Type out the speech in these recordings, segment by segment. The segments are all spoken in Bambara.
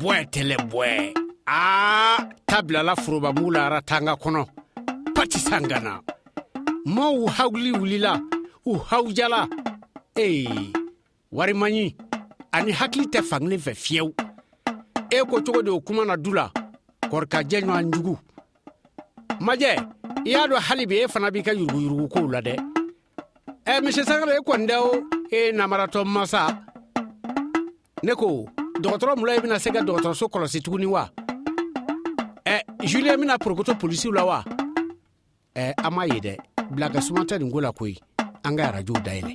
bɔɛ tɛlɛ bɔɛ aa ta bilala forobamugu la ara tanga kɔnɔ pati sangana mɔɔw hawuli wulila u hawujala ee warimaɲi ani hakili tɛ fankelen fɛ fiyewu e ko cogo de o kuma na du la kɔrɔkajɛ ɲɔgɔn jugu majɛ i y'a dɔn hali bi e fana b'i ka yuruguyurugukow la dɛ ɛ eh, misi sangare e kɔni dɛw e namaratɔ masa ne ko dɔgɔtɔrɔ mula i bɛna se ka dɔgɔtɔrɔso kɔlɔsi tuguni wa ɛ eh, julien bɛna porokoto polisiw la wa ɛ eh, an m'a ye dɛ bila ka suma tɛ nin ko la koyi an ka arajow dayɛlɛ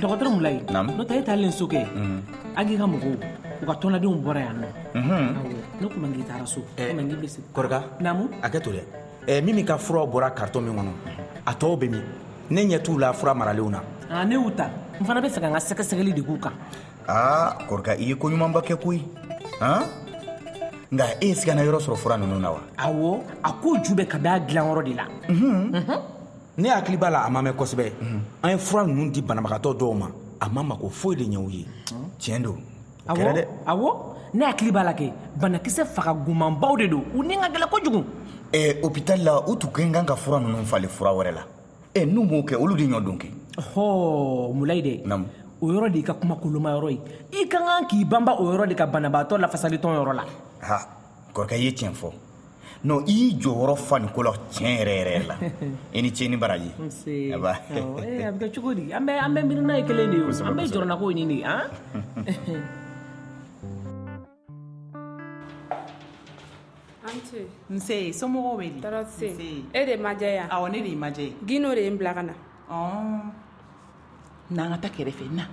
Dɔgɔtɔrɔ wulila n'o tɛ e taa ni sokɛ an k'i ka mɔgɔw u ka tɔndenw bɔra yan ne tun man k'i taara so a kɛ to dɛ min ka fura bɔra katɔ min kɔnɔ a tɔw bɛ min ne ɲɛ t'u la fura maralen na ne y'u ta n fana bɛ segin n ka sɛgɛsɛgɛli de k'u kan aa kɔrɔkɛ i ye ko ɲumanba kɛ koyi han nka e sigana yɔrɔ sɔrɔ fura ninnu na wa awɔ a ko ju bɛ ka bɛ a dilanyɔrɔ de la ne hakili b'a la a ma mɛn kosɛbɛ an ye fura ninnu di banabagatɔ dɔw ma a ma mako foyi de ɲɛ u ye tiɲɛ don o kɛra dɛ awɔ ne hakili b'a la kɛ banakisɛ faga gumanbaw de don u ni ka gɛlɛ kojugu ɛ hôpital la u tun kɛ kan ka fura ninnu falen fura wɛrɛ la ɛ n'u b'o kɛ olu de ɲɔ don kɛ hɔɔ mulayi de Naamu. o yɔrɔ de y'i ka kuma koloma yɔrɔ ye i ka kan k'i banba o yɔrɔ de ka banabaatɔ lafasalitɔn yɔrɔ la ha kɔrɔkɛ i ye tiɲɛ fɔ non i y'i jɔyɔrɔ fa nin ko la tiɲɛ yɛrɛ yɛrɛ yɛrɛ la i ni ce ni baraji Nse. Aba. Awɔ, ee, a bɛ kɛ cogo di an bɛ an bɛ miirina ye kelen de ye o. Kosɛbɛ, an bɛ kosɛbɛ. jɔrɔnako ye nin de ye an nse somɔgɔw bɛ di tɔɔrɔ se e de ma diya yan awɔ ne de ma diya gino de ye n bila ka na n'an ka ta kɛrɛfɛ na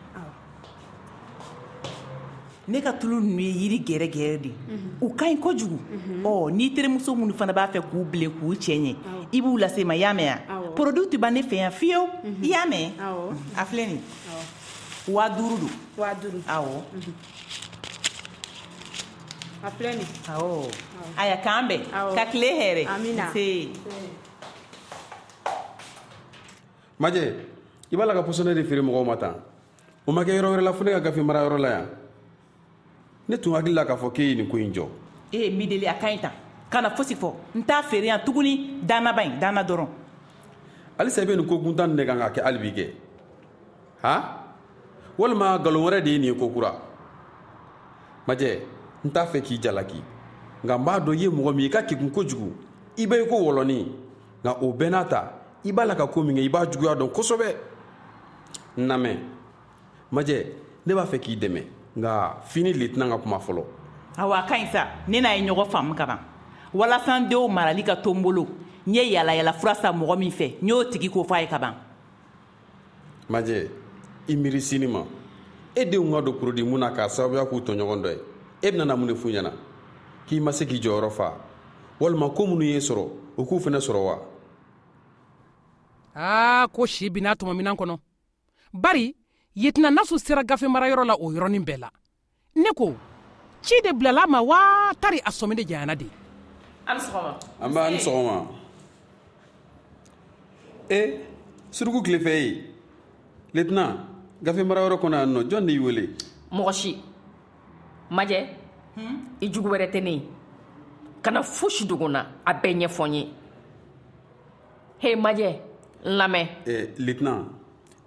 ne ka tulu ninnu ye yiri gɛrɛgɛrɛ de mhm. u ka ɲi kojugu mhm. ɔ n'i terimuso minnu fana b'a fɛ k'u bilen k'u cɛ ɲɛ i b'u lase ma y'a mɛn yan produit tɛ ban ne fɛ yan fiyewu mhm. i y'a mɛn a filɛ nin waa duuru don waa duuru awɔ a filɛ nin awɔ aya k'an bɛn ka tile hɛrɛ amina majɛ i b'a la ka pɔsɔnɛ de feere mɔgɔw ma tan o ma kɛ yɔrɔ wɛrɛ la fo ne ka gafe mara yɔrɔ la yan ne tun hakili la k'a fɔ k'e ye nin ko in jɔ ee mideli a ka ɲi tan kana fosi fɔ n t'a feere yan tuguni danaba in dana dɔrɔn halisa i bɛ nin ko kuntan nin de kan ka kɛ hali bi kɛ ha walima nkalon wɛrɛ de ye nin ye ko kura majɛ n t'a fɛ k'i jalaki nka n b'a dɔn i ye mɔgɔ min i ka kegun kojugu i bɛ i ko wɔlɔni nka o bɛɛ n'a ta i b'a la ka ko min kɛ i b'a juguya dɔn kosɛbɛ n lamɛn majɛ ne b'a fɛ k'i dɛmɛ nka fini le tɛna ka kuma fɔlɔ awa a ka ɲi sa ne n'a ye ɲɔgɔn faamu ka ban walasa n denw marali ka to n bolo n ye yalayala fura sa mɔgɔ min fɛ n y'o tigi ko fɔ a ye ka ban majɛ i miiri sini ma e denw ka don porodi mun na k'a sababuya k'u tɔɲɔgɔn dɔ ye e bɛna mun de f'u ɲɛna k'i ma se k'i jɔyɔrɔ fa walima ko minnu ye sɔrɔ u k'u fana sɔrɔ wa aa ko si binna tɔmɔminan kɔnɔ bari yetina nasu sera gafe marayɔrɔ la o yɔrɔnin bɛɛ la ne ko ci de bilala ma wa tari a sɔmi de janyana de an b'a ni sɔgɔma e suruku tilefɛ ye letina gafe mara yɔrɔ kɔnɔ yan nɔ jɔn de y'i wele mɔgɔ si majɛ hmm? i jugu wɛrɛ tɛ ne ye kana fosi dogo na a bɛɛ ɲɛfɔ n ye he majɛ n lamɛn eh, lieutenant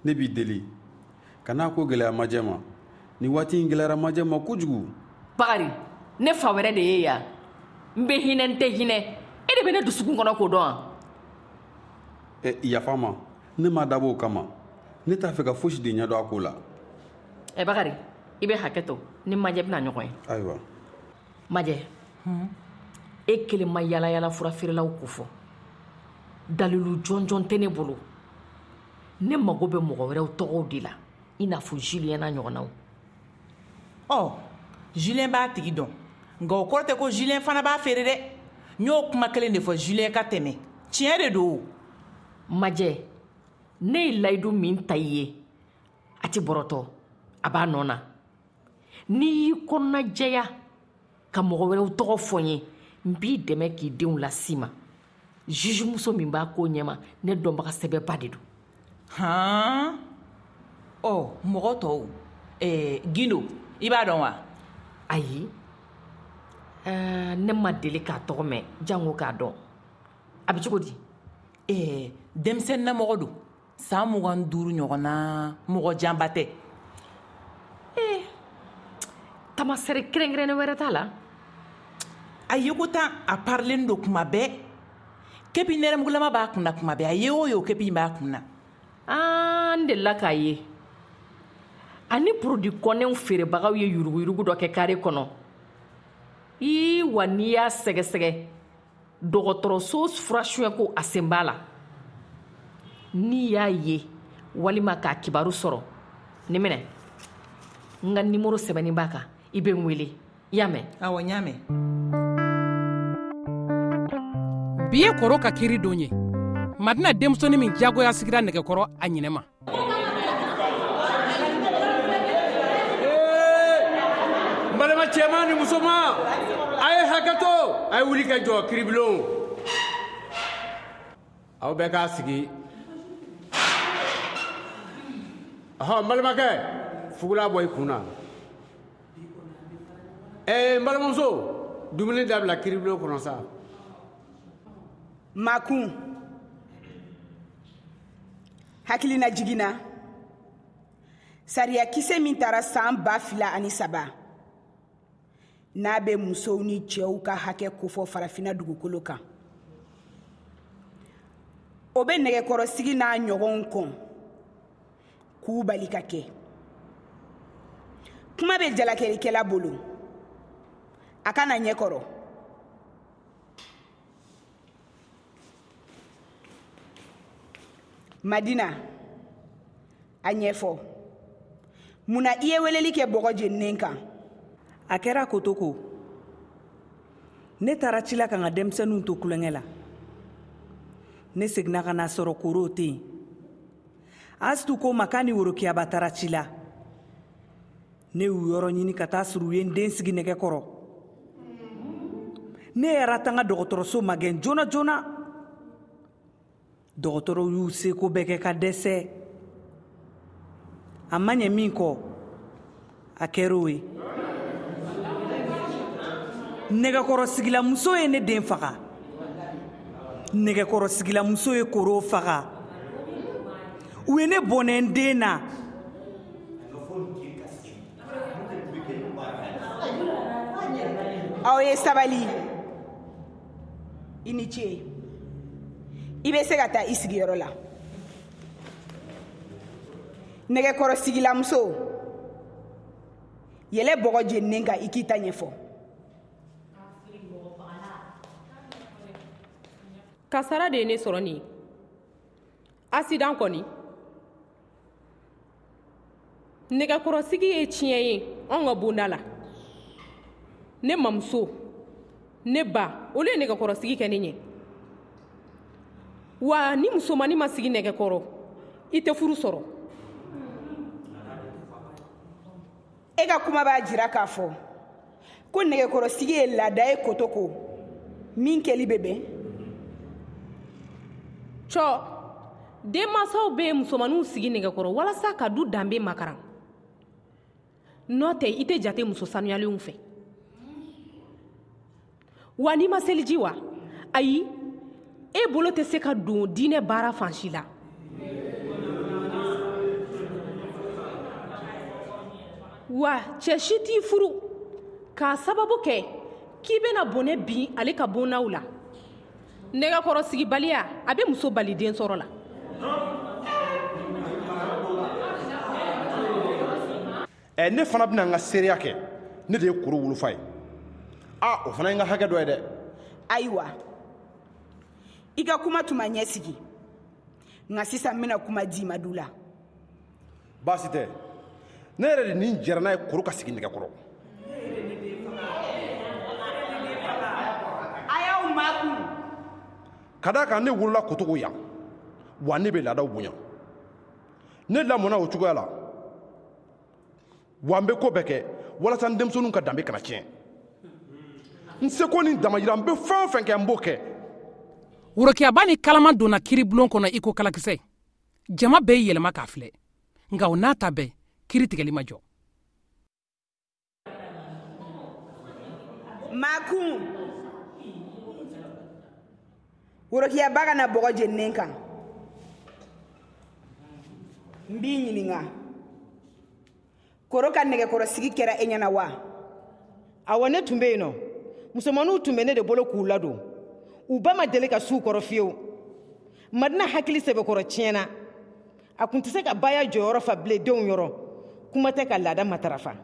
ne b'i deli ka n'a ko gɛlɛya majɛ ma ni waati in gɛlɛyara majɛ ma kojugu bakari ne fa wɛrɛ de ye ya n bɛ hinɛ n tɛ hinɛ e de bɛ ne dusukun kɔnɔ k'o dɔn wa eh, yafa ma ne ma dabɔ o kama ne t'a fɛ ka fosi de ɲɛdɔn a ko la ɛ eh, bakari i bɛ hakɛ to ni majɛ bɛna ɲɔgɔn ye ayiwa majɛ hmm? e kelen ma yalayala fura feerelaw ko fɔ dalilu jɔnjɔn tɛ ne bolo ne mago bɛ mɔgɔ wɛrɛw tɔgɔw de la i n'a fɔ juliyɛn n'a ɲɔgɔnnaw ɔ oh, juliyɛn b'a tigi dɔn nka o kɔrɔ tɛ ko juliyɛn fana b'a feere dɛ n y'o kuma kelen de fɔ juliyɛn ka tɛmɛ tiɲɛ de don majɛ ne ye layidu min ta i ye a tɛ bɔrɔtɔ a b'a nɔ na n'i y'i kɔnɔnajɛya ka mɔgɔ wɛrɛw tɔgɔ fɔ n ye n b'i dɛmɛ k'i denw lasi ma zizimuso min b'a ko ɲɛma ne dɔnbaga sɛbɛba de don han ɔ mɔgɔ tɔw eh, gindo i b'a dɔn wa ayi eh, ne ma deli k'a tɔgɔ mɛn jango k'a dɔn a bɛ cogo di eh, denmisɛnninamɔgɔ don san mugan duuru ɲɔgɔn na mɔgɔ janba tɛ ee eh, tamasɛri kɛrɛnkɛrɛnnen wɛrɛ t'a la a yeko tan a parilen don kuma bɛɛ kepi nɛrɛmugulama b'a kunna kuma bɛɛ a ye o ye o kepi b'a kunna an delila k'a ye ani porodi kɔnɛw feerebagaw ye yuruguyurugu dɔ kɛ kare kɔnɔ ii wa n'i y'a sɛgɛsɛgɛ dɔgɔtɔrɔso furasuyɛko a sen b'a la n'i y'a ye walima k'a kibaru sɔrɔ ni minɛ n ka nimoro sɛbɛnnin b'a kan i bɛ n wele i y'a mɛn awɔ n y'a mɛn bi ye koro ka kiri don ye madina denmusonin min jagoya sigira nɛgɛkɔrɔ a ɲinɛ ma balima cɛman ni musoman a ye hakɛto a ye wuli ka jɔ kiribulon aw bɛɛ k'a sigi ɔhɔ n balimakɛ fugula bɔ i kun na ɛɛ n balimamuso dumuni dabila kiribulon kɔnɔ sa makun hakilina jiginna sariya kisɛ min tara saan ba fila ani saba n'a bɛ musow ni cɛw ka hakɛ kofɔ farafina dugukolo kan o bɛ nɛgɛkɔrɔsigi n'a ɲɔgɔnw kɔn k'u bali ka kɛ kuma bɛ jalakɛlikɛla bolo a kana ɲɛkɔrɔ madina a ɲɛfɔ mun na i ye weleli kɛ bɔgɔ jeninen kan a kɛra kotoko ne taara ci la ka n ka denmisɛnninw to kulonkɛ la ne seginna ka na sɔrɔ korow tɛ yen astu ko ma k'a ni worokiyaba taara ci la ne y'u yɔrɔ ɲini ka taa suru u ye n den sigi nɛgɛ kɔrɔ ne yɛrɛ tanga dɔgɔtɔrɔso magɛn joona joona dɔgɔtɔrɔw y'u seko bɛɛ kɛ ka dɛsɛ a ma ɲɛ min kɔ a kɛr'o ye nɛgɛkɔrɔsigilamuso ye ne den faga nɛgɛkɔrɔsigilamuso ye koro faga u ye ne bɔnɛ n den na aw ye sabali i ni ce i bɛ se ka taa i sigiyɔrɔ la nɛgɛkɔrɔsigilamuso yɛlɛ bɔgɔ jeninen kan i k'i ta ɲɛfɔ kasara de ye ne sɔrɔ nin ye asidan kɔni nɛgɛkɔrɔsigi ye tiɲɛ ye anw ka bonda la ne mamuso ne ba olu ye nɛgɛkɔrɔsigi kɛ ne ɲɛ wa ni musomannin ma sigi nɛgɛkɔrɔ i tɛ furu sɔrɔ e ka kuma b'a jira k'a fɔ ko nɛgɛkɔrɔsigi ye laada ye kotoko min kɛli bɛ bɛn cɔ denmansaw bɛ musomanninw sigi nɛgɛkɔrɔ walasa ka du danbe makaran nɔ tɛ i tɛ jate muso sanuyalenw fɛ wa n'i ma seliji wa ayi e bolo tɛ se ka don diinɛ baara fansi la wa cɛ si t'i furu k'a sababu kɛ k'i bɛna bɔnɛ bin ale ka bonnaw la nɛgɛkɔrɔsigibaliya a bɛ muso bali den sɔrɔ la ɛ ne fana bɛna n ka seereya kɛ ne de ye kuru wulufa ye a o fana ye n ka hakɛ dɔ ye dɛ ayiwa i ka kuma tuma ɲɛ sigi nka sisan n bɛna kuma di madu la baasi tɛ ne yɛrɛ de nin jɛra n'a ye koro ka sigi nɛgɛ kɔrɔ a y'aw makun ka d'a kan ne wolola kotogo yan wa ne bɛ laadaw bonya ne lamɔna o cogoya la wa n bɛ ko bɛɛ kɛ walasa n denmisɛnninw ka danbe kana tiɲɛ n seko ni damayira n bɛ fɛn o fɛn kɛ n b'o kɛ worokiyaba ni kalama donna kiribulon kɔnɔ i ko kalakisɛ jama bɛɛ yɛlɛma k'a filɛ nka o n'a ta bɛɛ kiri tigɛli ma jɔ makun worokiyaba ka na bɔgɔ jeninen kan n b'i ɲininka koro ka nɛgɛkɔrɔsigi kɛra e ɲɛna wa awɔ ne tun bɛ yen nɔ musomanninw tun bɛ ne de bolo k'u ladon u ba ma deli ka suw kɔrɔ fiyewu madina hakili sɛbɛkɔrɔ tiɲɛna a kun tɛ se ka baya jɔyɔrɔ fa bilen denw yɔrɔ kuma tɛ ka laada matarafa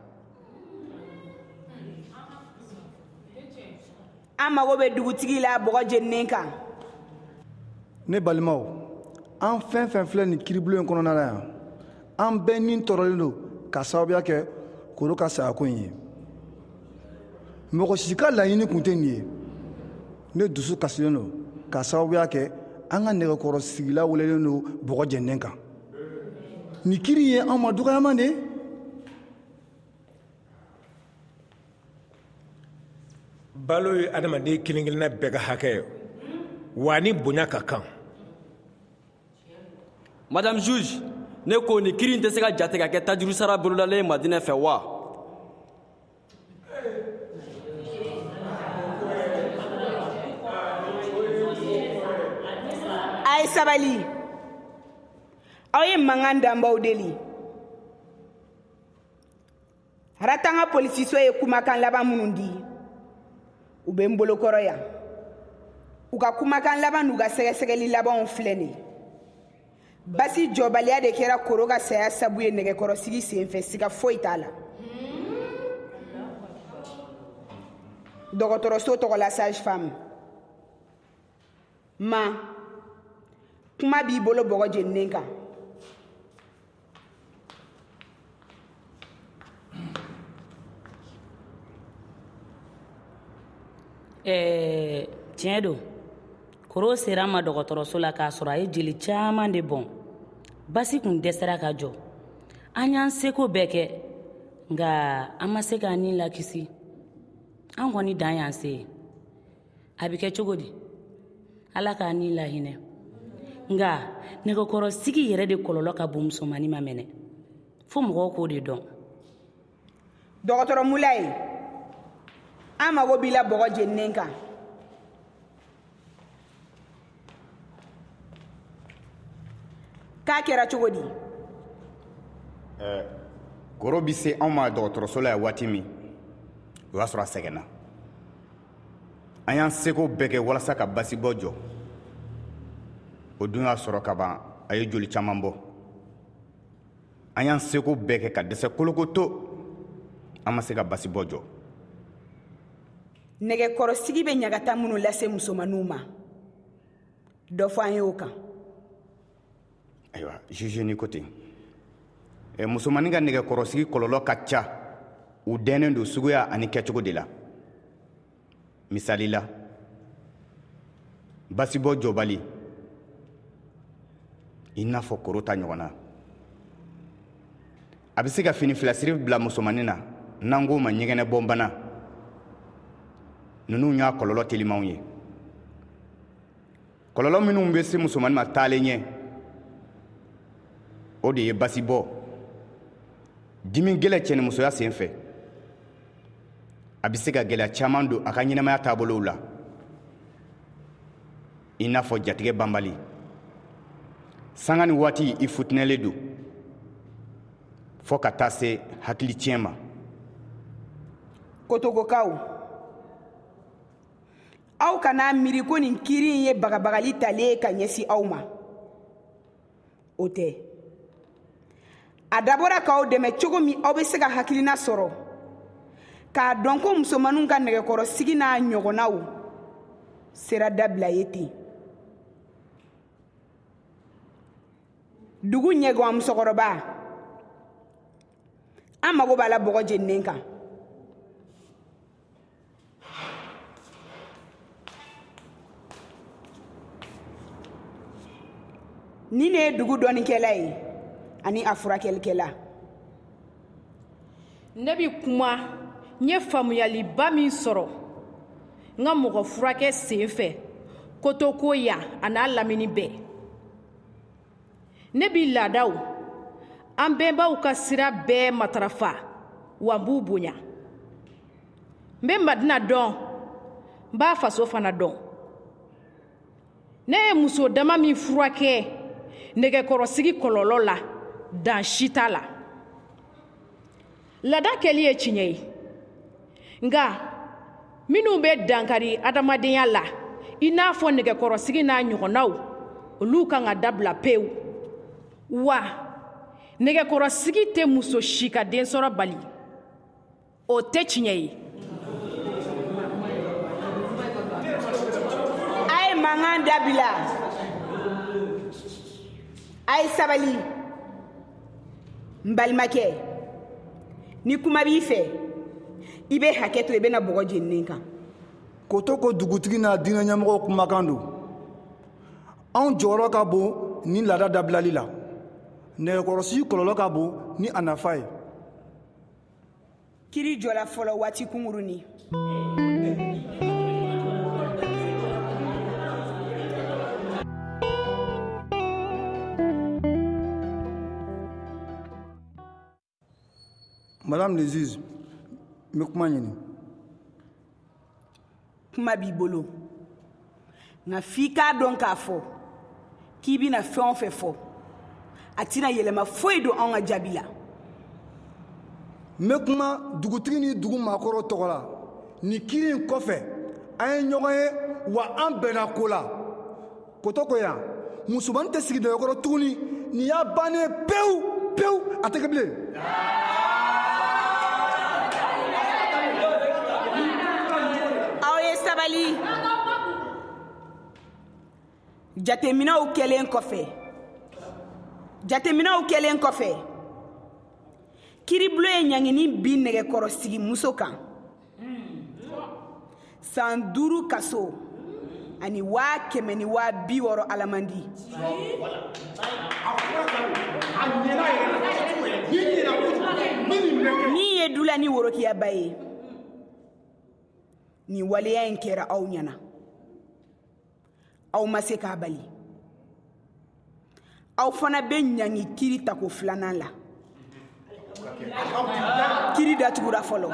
an mago bɛ dugutigi la bɔgɔ jeninen kan ne balimaw an fɛn fɛn filɛ nin kiribulon in kɔnɔna la yan an bɛɛ ni tɔɔrɔlen don ka sababuya kɛ koro ka sayako in ye mɔgɔ si ka laɲini kun tɛ nin ye ne dusu kasilen don ka sababuya kɛ an ka nɛgɛkɔrɔ sigila welelen don bɔgɔ jɛnnen kan nin kiri ye anw ma dɔgɔyaman de ye balo ye adamaden kelen-kelenna bɛɛ ka hakɛ ye wa ni bonya ka kan madame juge ne ko ni kiri in tɛ se ka jate ka kɛ tajuru sara bolodalen madinɛ fɛ wa a ye sabali aw ye mankan danbaw deli haratanga polisiso ye kumakan laban minnu di u bɛ n bolokɔrɔ yan u ka kumakan laban n'u ka sɛgɛsɛgɛli labanw filɛ nin ye basi jɔbaliya de kɛra koro ka saya sabu ye nɛgɛkɔrɔsigi senfɛ siga foyi t'a la dɔgɔtɔrɔso tɔgɔla sage femme ma kuma b'i bolo bɔgɔ jeninen kan ɛɛ tiɲɛ don koro sera ma dɔgɔtɔrɔso la k'a sɔrɔ a ye jeli caman de bɔn basi kun dɛsɛra ka jɔ an y'an seko bɛɛ kɛ nka an ma se k'an ni lakisi an kɔni dan y'an se ye a bɛ kɛ cogo di ala k'a ni lahinɛ nka nɛgɛkɔrɔsigi yɛrɛ de kɔlɔlɔ ka bon musomannin ma mɛnɛ fo mɔgɔw k'o de dɔn dɔgɔtɔrɔ mulayi an mago b'i la bɔgɔ jeninen kan k'a kɛra cogo di eh, goro bɛ se anw ma dɔgɔtɔrɔso la yan waati min o y'a sɔrɔ a sɛgɛnna an y'an seko bɛɛ kɛ walasa ka basibɔ jɔ o dun y'a sɔrɔ ka ban a ye joli caman bɔ an y'an seko bɛɛ kɛ ka dɛsɛ koloko to an ma se ka basibɔ jɔ nɛgɛkɔrɔsigi bɛ ɲagata minnu lase musomanninw ma dɔ fɔ an ye o kan ayiwa zizini ko ten eh, musomannin ka nɛgɛkɔrɔsigi kɔlɔlɔ ka ca u dɛnnen don suguya ani kɛcogo de la misali la basibɔ jɔbali i n'a fɔ koro ta ɲɔgɔn na a bɛ se ka fini filasiri bila musomannin na n'an k'o ma ɲɛgɛnɛ bɔnbana ninnu y'a kɔlɔlɔ telimanw ye kɔlɔlɔ minnu bɛ se musomannin ma taalen ɲɛ o de ye basibɔ dimi gɛlɛ cɛnimusoya sen fɛ a bɛ se ka gɛlɛya caman don a ka ɲɛnamaya taabolow la i n'a fɔ jatigɛ banbali sanga ni waati i futinɛlen don fɔɔ ka taa se hakili tiɲɛ ma kotogokaw aw kana miiri ko nin kiri in ye bagabagali talen ye ka ɲɛsin aw ma o tɛ a dabɔra k'aw dɛmɛ cogo min aw bɛ se ka hakilina sɔrɔ k'a dɔn ko musomanninw ka nɛgɛkɔrɔsigi n'a ɲɔgɔnnaw sera dabila ye ten dugu ɲɛgɔn musokɔrɔba an mago b'a la bɔgɔ jeninen kan ni ne ye dugu dɔnnikɛla ye ani a furakɛlikɛla ne bi kuma n ye faamuyaliba min sɔrɔ n ka mɔgɔ furakɛ sen fɛ kotoko yan an'a lamini bɛɛ ne b'i laadaw an bɛnbaw ka sira bɛɛ matarafa wa n b'u bonya n bɛ madina dɔn n b'a faso fana dɔn ne ye muso dama min furakɛ nɛgɛkɔrɔsigi kɔlɔlɔ la dan si t'a la lada kɛli ye tiɲɛ ye nka minnu bɛ dankari adamadenya la i n'a fɔ nɛgɛkɔrɔsigi n'a ɲɔgɔnnaw olu kan ka dabila pewu wa nɛgɛkɔrɔsigi tɛ muso si ka densɔrɔ bali o tɛ tiɲɛ ye a ye mankan dabila a ye sabali n balimakɛ ni kuma b'i fɛ i bɛ hakɛ to i bɛna bɔgɔ jeninen kan k'o to ko dugutigi n'a diinɛ ɲɛmɔgɔw kumakan don anw jɔyɔrɔ ka bon ni laada dabilali la nɛgɛkɔrɔsigi kɔlɔlɔ ka bon ni a nafa ye kiri jɔla fɔlɔ waati kunkurunni madame le juge n bɛ kuma ɲini kuma b'i bolo nka f'i k'a dɔn k'a fɔ k'i bɛna fɛn o fɛn fɔ a tɛna yɛlɛma foyi don anw ka jaabi la n bɛ kuma dugutigi ni dugu maakɔrɔ tɔgɔ la nin kiri in kɔfɛ an ye ɲɔgɔn ye wa an bɛnna ko la koto ko yan musomannin tɛ sigi dɔyɔkɔrɔ tuguni nin y'a bannen pewu pewu a tɛ kɛ bilen aw ye sabali jateminɛw kɛlen kɔfɛ jateminɛw kɛlen kɔfɛ kiribulon ye ɲangini bin nɛgɛkɔrɔsigi muso kan san duuru kaso ani waa kɛmɛ ni waa bi wɔɔrɔ alamandi min ye dula ni worokiyaba ye nin waleya in kɛra aw ɲɛna aw ma se k'a bali aw fana bɛ ɲangi kiri tako filanan la kiri datugura fɔlɔ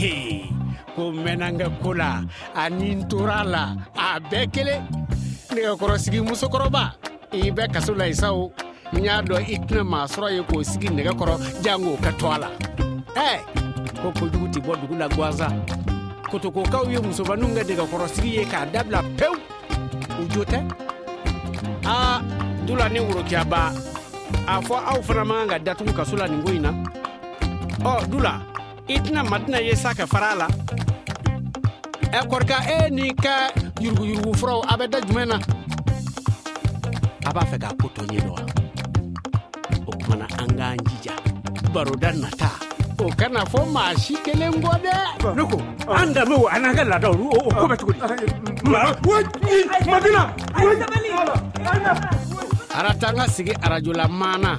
Hey, ko mɛnna n ka ko la ani n tora a la a bɛɛ kelen nɛgɛkɔrɔsigi musokɔrɔba i bɛ kaso la isa o n y'a dɔn i tɛna maa sɔrɔ ye k'o sigi nɛgɛ kɔrɔ jango ka to a la ɛɛ ko kojugu tɛ bɔ dugu la gansan kotokokaw ye musomaninw kɛ dɛgɛkɔrɔsigi ye k'a dabila pewu u jo tɛ aa dula ni worokiyaba a fɔ aw fana man kan ka datugu kaso la nin ko in na ɔ dula i tɛna matina ye sa ka fara a la ɛ kɔrɔkɛ e n'i ka yuruguyurugu furaw a bɛ da jumɛn na a b'a fɛ k'a ko tɔ ɲɛdɔn wa o kumana an k'an jija baroda nata o kana fɔ maa si kelen kɔ dɛ ne ko an danbe o an'an ka laadaw o ko bɛ cogo di madina aratanga sigi arajola maana